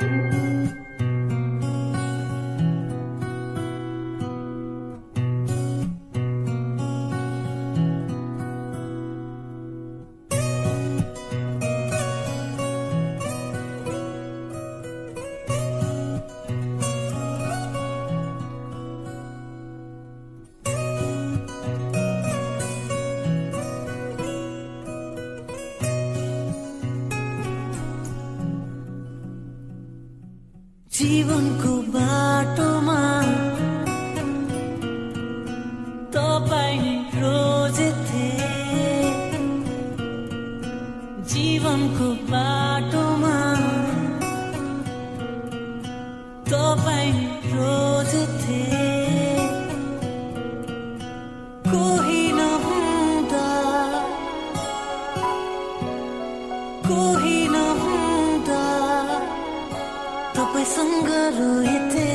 thank you जीवनको बाटोमा तपाईँसँग रोएथे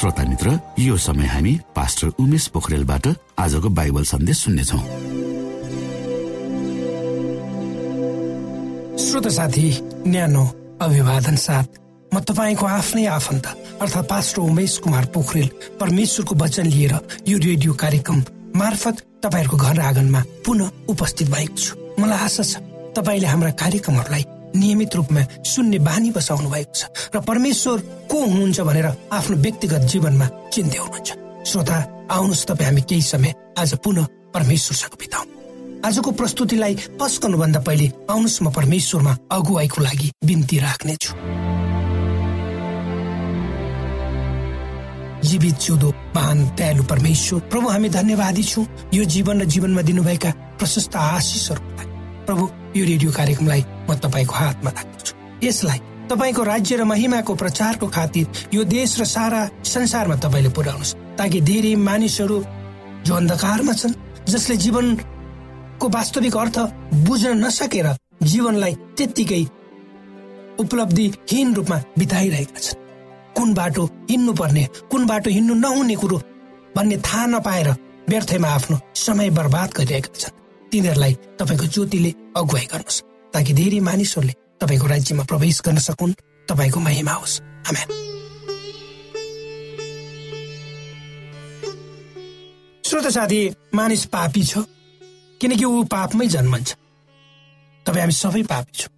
श्रोता मित्र यो समय हामी पास्टर उमेश पोखरेलबाट आजको बाइबल सन्देश सुन्नेछौ। श्रोत साथी न्यानो अभिवादन साथ म तपाईँको आफ्नै आफन्त अर्थात् पास्टर उमेश कुमार पोखरेल परमेश्वरको वचन लिएर यो रेडियो कार्यक्रम मार्फत तपाईँहरूको घर आँगनमा पुनः उपस्थित भएको छु। मलाई आशा छ तपाईँले हाम्रा कार्यक्रमहरूलाई नियमित रूपमा सुन्ने बानी बसाउनु भएको छ र परमेश्वर को हुनुहुन्छ भनेर आफ्नो व्यक्तिगत जीवनमा चिन्दै हुनुहुन्छ। श्रोता आउनुहोस् तपाईँ हामी केही समय आज पुनः परमेश्वरसँग बिताउँ। आजको प्रस्तुतिलाई पस्कनुभन्दा पहिले आउनुहोस् म परमेश्वरमा अगुवाईको लागि बिन्ती राख्नेछु। जीवित जिउँदो महान दयालु परमेश्वर प्रभु हामी धन्यवादी छौँ। यो जीवन र जीवनमा दिनुभएका प्रशस्त आशिषहरूको लागि प्रभु यो रेडियो कार्यक्रमलाई म तपाईँको हातमा राख्दछु। यसलाई तपाईँको राज्य र महिमाको प्रचारको खातिर यो देश र सारा संसारमा तपाईँले पुर्याउनुहोस्। ताकि धेरै मानिसहरू जो अन्धकारमा छन् जसले जीवनको वास्तविक अर्थ बुझ्न नसकेर जीवनलाई त्यत्तिकै उपलब्धिहीन रूपमा बिताइरहेका छन्। कुन बाटो हिँड्नु पर्ने कुन बाटो हिँड्नु नहुने कुरो भन्ने थाहा नपाएर व्यर्थमा आफ्नो समय बर्बाद गरिरहेका छन्। तिनीहरूलाई तपाईँको ज्योतिले अगुवाई गर्नुहोस्। ताकि धेरै मानिसहरूले तपाईँको राज्यमा प्रवेश गर्न सकुन्। तपाईँको महिमा होस्। श्रोत साथी मानिस पापी छ किनकि ऊ पापमै जन्मन्छ। तपाईँ हामी सबै पापी छौँ।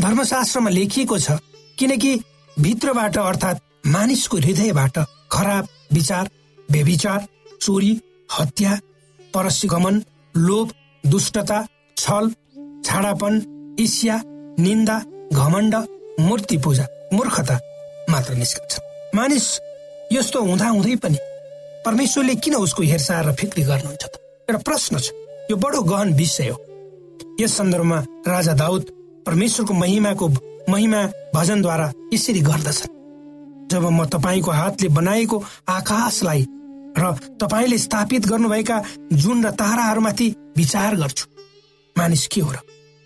धर्मशास्त्रमा लेखिएको छ किनकि भित्रबाट अर्थात् मानिसको हृदयबाट खराब विचार व्यभिचार चोरी हत्या परस्यगमन लोभ दुष्टता छल छाडापन ईर्ष्या निन्दा घमण्ड मूर्ति पूजा मूर्खता मात्र निस्कन्छ। मानिस यस्तो हुँदा हुँदै पनि परमेश्वरले किन उसको हेरसाह र फिक्री गर्नुहुन्छ त? एउटा प्रश्न छ। यो बडो गहन विषय हो। यस सन्दर्भमा राजा दाउद परमेश्वरको महिमाको महिमा भजनद्वारा यसरी गर्दछन्। जब म तपाईँको हातले बनाएको आकाशलाई र तपाईँले स्थापित गर्नुभएका जुन र ताराहरूमाथि विचार गर्छु मानिस के हो र?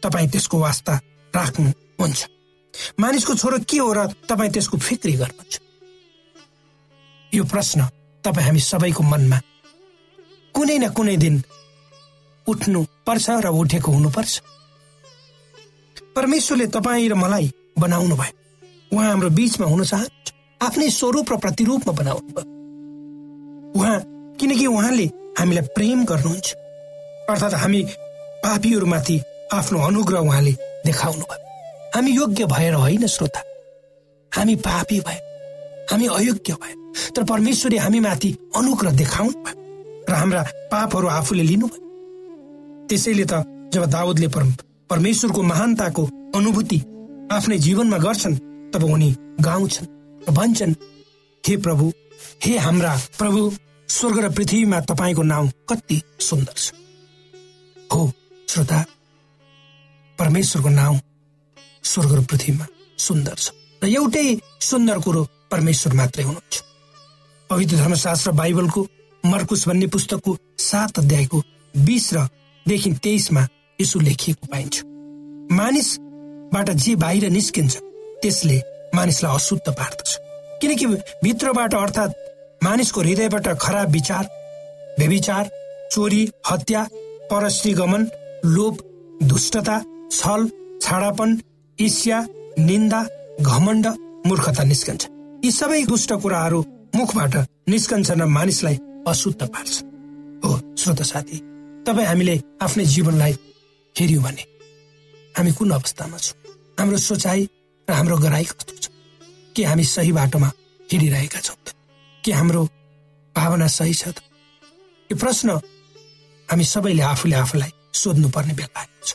तपाईँ त्यसको वास्ता राख्नुहुन्छ मानिसको छोरो के हो र तपाईँ त्यसको फिक्री गर्नुहुन्छ? यो प्रश्न तपाईँ हामी सबैको मनमा कुनै न कुनै दिन उठ्नु पर्छ र उठेको हुनुपर्छ। परमेश्वरले तपाईँ र मलाई बनाउनु भयो। उहाँ हाम्रो बीचमा हुन चाहन्छ आफ्नै स्वरूप र प्रतिरूपमा बनाउनु भयो। उहाँ किनकि उहाँले हामीलाई प्रेम गर्नुहुन्छ। अर्थात् हामी पापीहरूमाथि आफ्नो अनुग्रह उहाँले देखाउनु भयो। हामी योग्य भएर होइन श्रोता। हामी पापी भए हामी अयोग्य भए तर परमेश्वरले हामीमाथि अनुग्रह देखाउनु भयो र हाम्रा पापहरू आफूले लिनुभयो त्यसैले त जब दाउदले परमेश्वरको महानताको अनुभूति आफ्नै जीवनमा गर्छन् तब उनी गाउँछन् भन्छन् हे प्रभु हे हाम्रा प्रभु स्वर्ग र पृथ्वीमा तपाईँको नाउँ कति सुन्दर छ। हो श्रोता परमेश्वरको नाउँ स्वर्ग पृथ्वीमा सुन्दर छ। र एउटै सुन्दर कुरो परमेश्वर मात्रै हुनुहुन्छ। पवित्र धर्मशास्त्र बाइबलको मर्कुस भन्ने पुस्तकको सात अध्यायको बिस र देखि तेइसमा यसो लेखिएको पाइन्छ। मानिसबाट जे बाहिर निस्किन्छ त्यसले मानिसलाई अशुद्ध पार्दछ। किनकि भित्रबाट अर्थात् मानिसको हृदयबाट खराब विचार व्यविचार चोरी हत्या परश्री गमन लोभ दुष्टता छल छाडापन ईर्ष्या निन्दा घमण्ड मूर्खता निस्कन्छ। यी सबै दुष्ट कुराहरू मुखबाट निस्कन्छन् र मानिसलाई अशुद्ध पार्छ। हो श्रोत साथी तपाईँ हामीले आफ्नै जीवनलाई हेऱ्यौँ भने हामी कुन अवस्थामा छौँ? हाम्रो सोचाइ र हाम्रो गराइ कस्तो छ? के हामी सही बाटोमा हिँडिरहेका छौँ? त के हाम्रो भावना सही छ त? यो प्रश्न हामी सबैले आफूले आफूलाई सोध्नुपर्ने बेला आएको छ।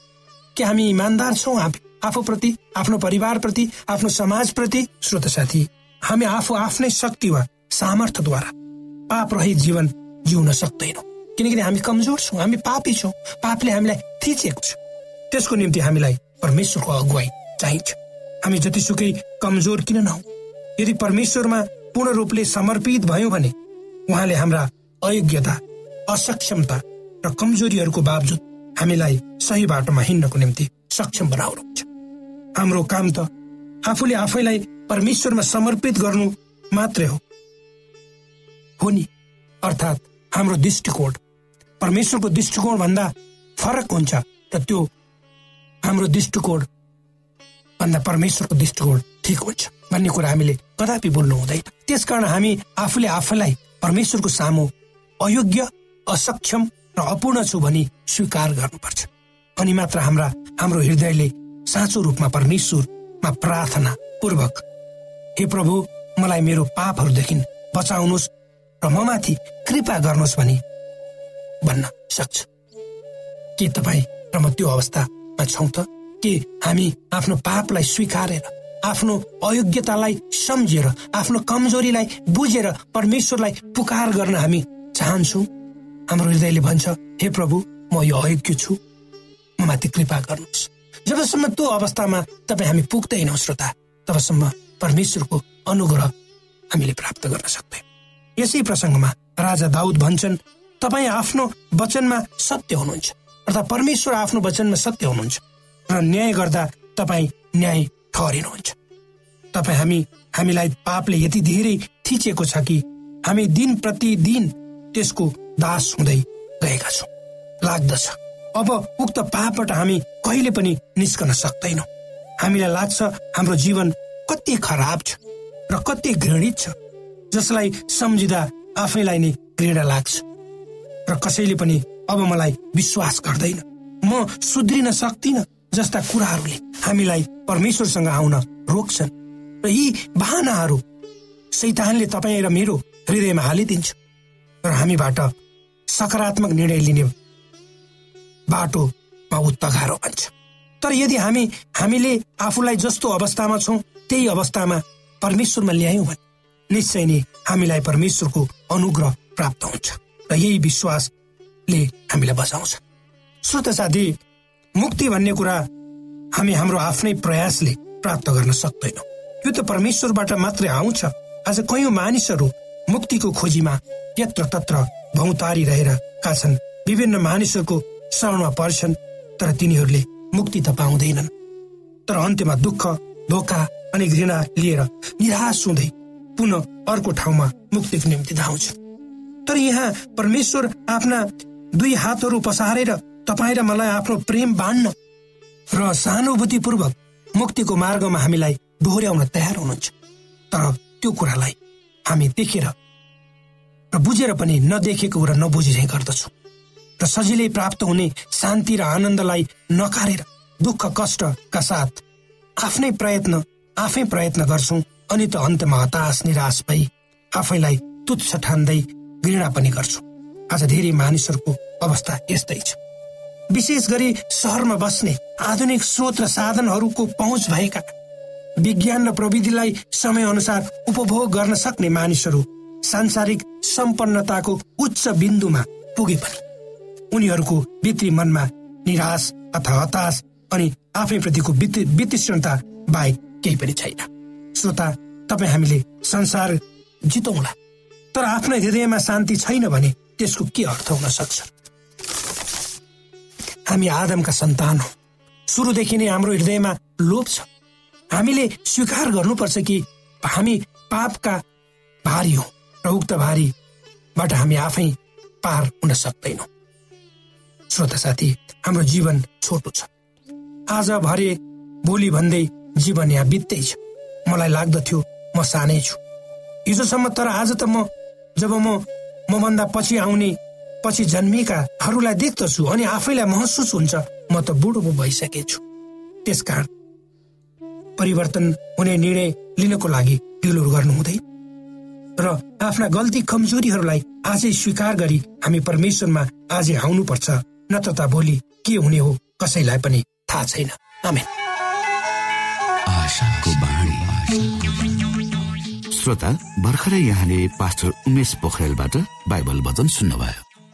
के हामी इमान्दार छौँ आफूप्रति आफ्नो परिवारप्रति आफ्नो समाजप्रति श्रोत साथी हामी आफू आफ्नै शक्ति वा सामर्थ्यद्वारा पाप रहित जीवन जिउन सक्दैनौँ। किनकि हामी कमजोर छौँ हामी पापी छौँ पापले हामीलाई थिचेको छ। त्यसको निम्ति हामीलाई परमेश्वरको अगुवाई चाहिन्छ। हामी जतिसुकै कमजोर किन नहौ? यदि परमेश्वरमा पूर्ण रूपले समर्पित भयौँ भने उहाँले हाम्रा अयोग्यता असक्षमता र कमजोरीहरूको बावजुद हामीलाई सही बाटोमा हिँड्नको निम्ति सक्षम बनाउनुहुन्छ हाम्रो काम त आफूले आफैलाई परमेश्वरमा समर्पित गर्नु मात्रै हो। हो नि? अर्थात् हाम्रो दृष्टिकोण। परमेश्वरको दृष्टिकोण भन्दा फरक हुन्छ र त्यो हाम्रो दृष्टिकोण भन्दा परमेश्वरको दृष्टिकोण ठिक हुन्छ भन्ने कुरा हामीले कदापि बोल्नु हुँदैन। त्यसकारण हामी आफूले आफैलाई परमेश्वरको सामु अयोग्य असक्षम र अपूर्ण छु भनी स्वीकार गर्नुपर्छ। अनि मात्र हाम्रा हाम्रो हृदयले साँचो रूपमा परमेश्वरमा प्रार्थना पूर्वक हे प्रभु मलाई मेरो पापहरूदेखि बचाउनुहोस् र म माथि कृपा गर्नुहोस् भनी भन्न सक्छ। के तपाईँ र म त्यो अवस्थामा छौँ त? के हामी आफ्नो पापलाई स्वीकारेर आफ्नो अयोग्यतालाई सम्झेर आफ्नो कमजोरीलाई बुझेर परमेश्वरलाई पुकार गर्न हामी चाहन्छौँ? हाम्रो हृदयले भन्छ हे प्रभु म यो अयोग्य छु। म माथि कृपा गर्नुहोस्। जबसम्म त्यो अवस्थामा तपाईँ हामी पुग्दैनौँ श्रोता तबसम्म परमेश्वरको अनुग्रह हामीले प्राप्त गर्न सक्दैनौँ। यसै प्रसङ्गमा राजा दाउद भन्छन् तपाईँ आफ्नो वचनमा सत्य हुनुहुन्छ। अर्थात् परमेश्वर आफ्नो वचनमा सत्य हुनुहुन्छ। र न्याय गर्दा तपाईँ न्याय ठहरिनुहुन्छ। तपाईँ हामी हामीलाई पापले यति धेरै थिचेको छ कि हामी दिन प्रतिदिन त्यसको दास हुँदै गएका छौँ। लाग्दछ। अब उक्त पापबाट हामी कहिले पनि निस्कन सक्दैनौँ। हामीलाई लाग्छ हाम्रो जीवन कति खराब छ र कति घृणित छ जसलाई सम्झिँदा आफैलाई नै घृणा लाग्छ। र कसैले पनि अब मलाई विश्वास गर्दैन। म सुध्रिन सक्दिन जस्ता कुराहरूले हामीलाई परमेश्वरसँग आउन रोक्छन्। र यी बाहनाहरू सैतानले तपाईँ र मेरो हृदयमा हालिदिन्छ। र हामीबाट सकारात्मक निर्णय लिने बाटोमा उत्तगारो भन्छ तर यदि हामी हामीले आफूलाई जस्तो अवस्थामा छौँ त्यही अवस्थामा परमेश्वरमा ल्यायौँ भने निश्चय नै हामीलाई परमेश्वरको अनुग्रह प्राप्त हुन्छ र यही विश्वासले हामीलाई बचाउँछ श्रोत साथी मुक्ति भन्ने कुरा हामी हाम्रो आफ्नै प्रयासले प्राप्त गर्न सक्दैनौँ। यो त परमेश्वरबाट मात्रै आउँछ। आज कयौँ मानिसहरू मुक्तिको खोजीमा यत्र तत्र भौतारी रहेका छन्। विभिन्न मानिसहरूको शरणमा पर्छन् तर तिनीहरूले मुक्ति त पाउँदैनन्। तर अन्त्यमा दुःख धोका अनि घृणा लिएर निराश हुँदै पुनः अर्को ठाउँमा मुक्तिको निम्ति धाउँछ तर यहाँ परमेश्वर आफ्ना दुई हातहरू पसारेर तपाईँ र मलाई आफ्नो प्रेम बाँड्न र सहानुभूतिपूर्वक मुक्तिको मार्गमा हामीलाई डोहोऱ्याउन तयार हुनुहुन्छ। तर त्यो कुरालाई हामी देखेर र बुझेर पनि नदेखेको र नबुझे गर्दछौँ। र सजिलै प्राप्त हुने शान्ति र आनन्दलाई नकारेर दुःख कष्टका साथ आफ्नै प्रयत्न आफै प्रयत्न गर्छौँ अनि त अन्तमा हताश निराश भई आफैलाई तुच्छ ठान्दै घृणा पनि गर्छौँ। आज धेरै मानिसहरूको अवस्था यस्तै छ। विशेष गरी सहरमा बस्ने आधुनिक स्रोत र साधनहरूको पहुँच भएका विज्ञान र प्रविधिलाई समय अनुसार उपभोग गर्न सक्ने मानिसहरू सांसारिक सम्पन्नताको उच्च बिन्दुमा पुगे पनि। उनीहरूको भित्री मनमा निराश अथवा हताश अनि आफैप्रतिको वितृष्णता बाहेक केही पनि छैन। श्रोता तपाईँ हामीले संसार जितौँला तर आफ्नो हृदयमा शान्ति छैन भने त्यसको के अर्थ हुन सक्छ? हामी आदमका सन्तान हौ। सुरुदेखि नै हाम्रो हृदयमा लोभ छ। हामीले स्वीकार गर्नुपर्छ कि हामी पापका भारी हौ र उक्त भारीबाट हामी आफै पार हुन सक्दैनौँ। श्रोता साथी हाम्रो जीवन छोटो छ। आज भरे भोलि भन्दै जीवन यहाँ बित्दैछ मलाई लाग्दथ्यो म सानै छु। हिजोसम्म तर आज त म जब म मभन्दा पछि आउने पछि जन्मिएकाहरूलाई देख्दछु अनि आफैलाई महसुस हुन्छ म त बुढो भइसकेछु। त्यसकारण परिवर्तन हुने निर्णय लिनको लागि ढिलो गर्नु हुँदैन र आफ्ना गल्ती कमजोरीहरूलाई आजै स्वीकार गरी हामी परमेश्वरमा आजै आउनुपर्छ। नत्र त भोलि के हुने हो कसैलाई पनि थाहा छैन। श्रोता भर्खरै यहाँले पास्टर उमेश पोखरेलबाट बाइबल वचन सुन्नुभयो।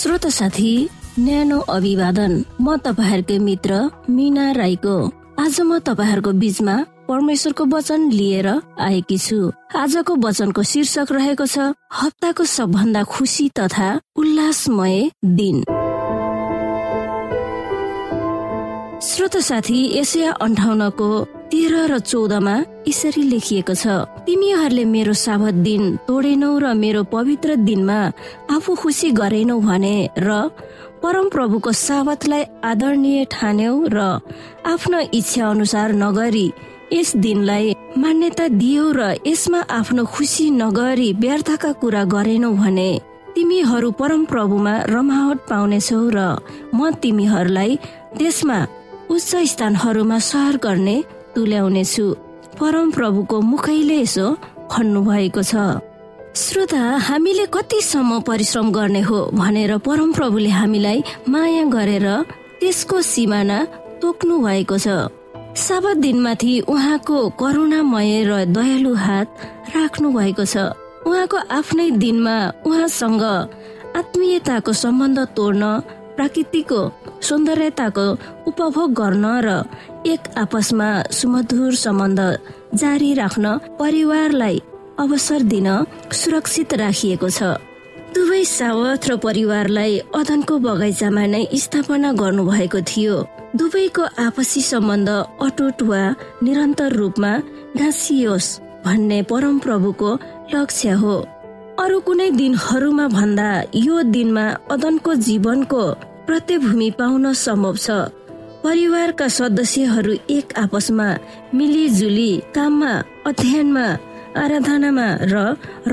श्रोत साथी न्यानो अभिवादन। म तपाईँहरूकै मित्र मिना राईको। आज म तपाईँहरूको बीचमा परमेश्वरको वचन लिएर आएकी छु। आजको वचनको शीर्षक रहेको छ हप्ताको सबभन्दा खुसी तथा उल्लासमय दिन। श्रोत साथी एसिया अन्ठाउन्नको तेह्र र चौधमा यसरी लेखिएको छ तिमीहरूले मेरो साबत दिन तोडेनौ र मेरो पवित्र दिनमा आफू खुसी गरेनौ भने र परम प्रभुको साबतलाई आदरणीय ठान्यौ र आफ्नो इच्छा अनुसार नगरी यस दिनलाई मान्यता दियो र यसमा आफ्नो खुसी नगरी व्यर्थका कुरा गरेनौ भने तिमीहरू परम प्रभुमा रमावट पाउनेछौ र म तिमीहरूलाई त्यसमा उच्च स्थानहरूमा सहर गर्ने तुल्याउनेछु। परम प्रभुको मुखैले यसो भन्नु भएको छ। श्रोता हामीले कतिसम्म परिश्रम गर्ने हो भनेर परमप्रभुले हामीलाई माया गरेर त्यसको सिमाना तोक्नु भएको छ। साबत दिनमाथि उहाँको करुणामय र दयालु हात राख्नु भएको छ। उहाँको आफ्नै दिनमा उहाँसँग आत्मीयताको सम्बन्ध तोड्न प्रकृतिको सौन्दर्यताको उपभोग गर्न र एक आपसमा सुमधुर सम्बन्ध जारी राख्न परिवारलाई अवसर दिन सुरक्षित राखिएको छ। दुवै सावत र परिवारलाई अदनको बगैँचामा नै स्थापना गर्नुभएको थियो। दुवैको आपसी सम्बन्ध अटुट वा निरन्तर रूपमा घाँसियोस् भन्ने परम प्रभुको लक्ष्य हो। अरू कुनै दिनहरूमा भन्दा यो दिनमा अदनको जीवनको प्रतिभूमि पाउन सम्भव छ। परिवारका सदस्यहरू एक आपसमा मिलिजुली काममा अध्ययनमा आराधनामा र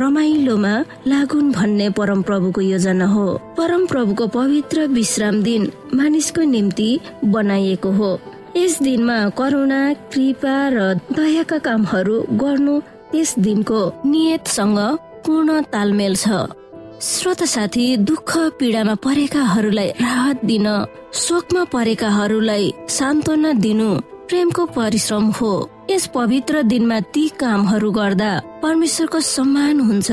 रमाइलोमा लागुन् भन्ने परम प्रभुको योजना हो। परम प्रभुको पवित्र विश्राम दिन मानिसको निम्ति बनाइएको हो। यस दिनमा करुणा कृपा र दयाका कामहरू गर्नु त्यस दिनको नियतसँग पूर्ण तालमेल छ। श्रोत साथी दुःख पीडामा परेकाहरूलाई राहत दिन शोकमा परेकाहरूलाई सान्त्वना दिनु प्रेमको परिश्रम हो। यस पवित्र दिनमा ती कामहरू गर्दा परमेश्वरको सम्मान हुन्छ।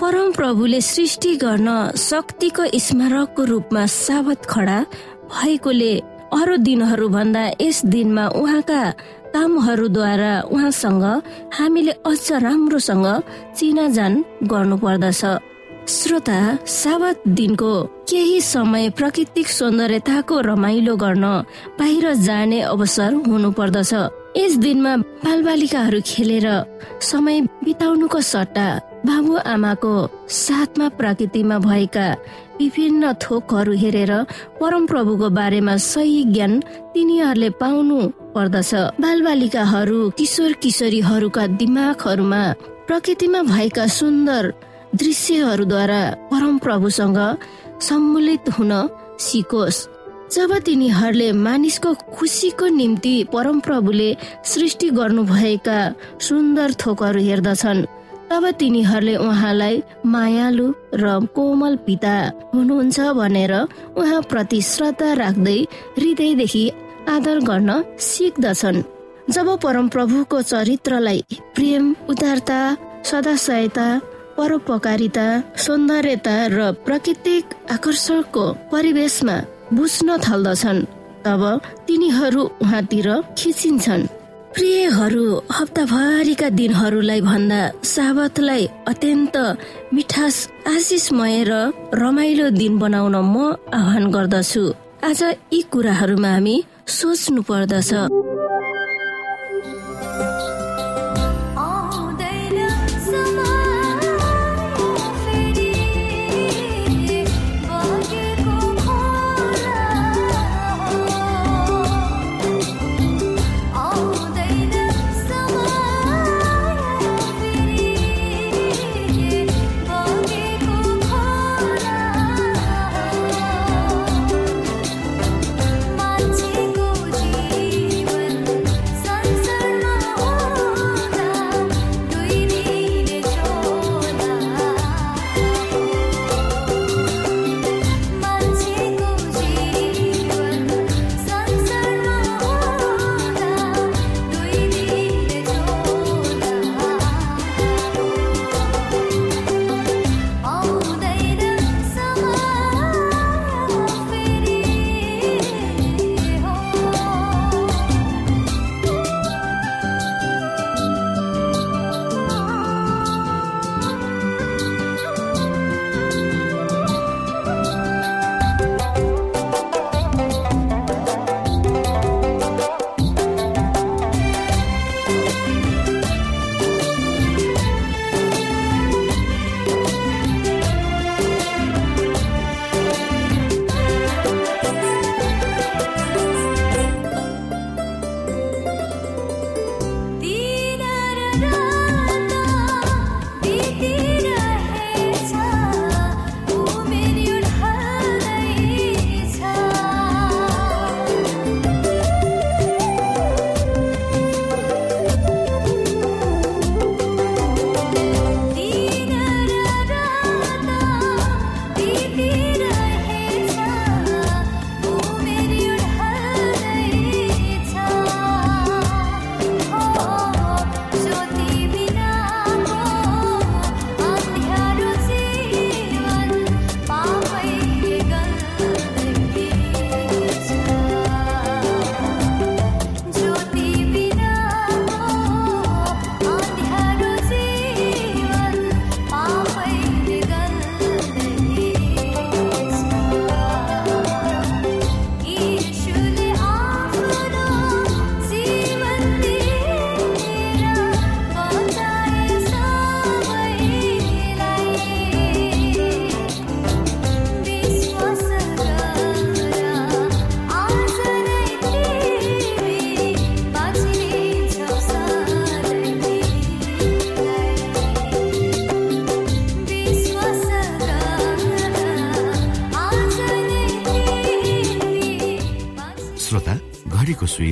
परम प्रभुले सृष्टि गर्न शक्तिको स्मारकको रूपमा साबत खडा भएकोले अरू दिनहरू भन्दा यस दिनमा उहाँका कामहरूद्वारा उहाँसँग हामीले अझ राम्रोसँग चिनाजान गर्नु पर्दछ श्रोता साबत दिनको केही समय प्राकृतिक सौन्दर्यताको रमाइलो गर्न बाहिर जाने अवसर हुनु पर्दछ यस दिनमा बालबालिकाहरू खेलेर समय बिताउनुको सट्टा बाबु आमाको साथमा प्रकृतिमा भएका विभिन्न थोकहरू हेरेर परम प्रभुको बारेमा सही ज्ञान तिनीहरूले पाउनु पर्दछ। बालबालिकाहरू किशोर किशोरीहरूका दिमागहरूमा प्रकृतिमा भएका सुन्दर दृश्यहरूद्वारा परम प्रभुसँग सम्मिलित हुन सिकोस्। जब तिनीहरूले मानिसको खुसीको निम्ति परम प्रभुले सृष्टि गर्नुभएका सुन्दर थोकहरू हेर्दछन् तब तिनीहरूले उहाँलाई मायालु र कोमल पिता हुनुहुन्छ भनेर उहाँ प्रति श्रद्धा राख्दै हृदयदेखि आदर गर्न सिक्दछन्। जब परम प्रभुको चरित्रलाई प्रेम उदारता सदाशयता परोपकारिता सौन्दर्यता र प्राकृतिक आकर्षणको परिवेशमा बुझ्न थाल्दछन्। तब तिनीहरू उहाँतिर खिचिन्छन्। प्रियहरू हप्ताभरिका दिनहरूलाई भन्दा साबतलाई अत्यन्त मिठास आशिषमय र रमाइलो दिन बनाउन म आह्वान गर्दछु। आज यी कुराहरूमा हामी सोच्नु पर्दछ।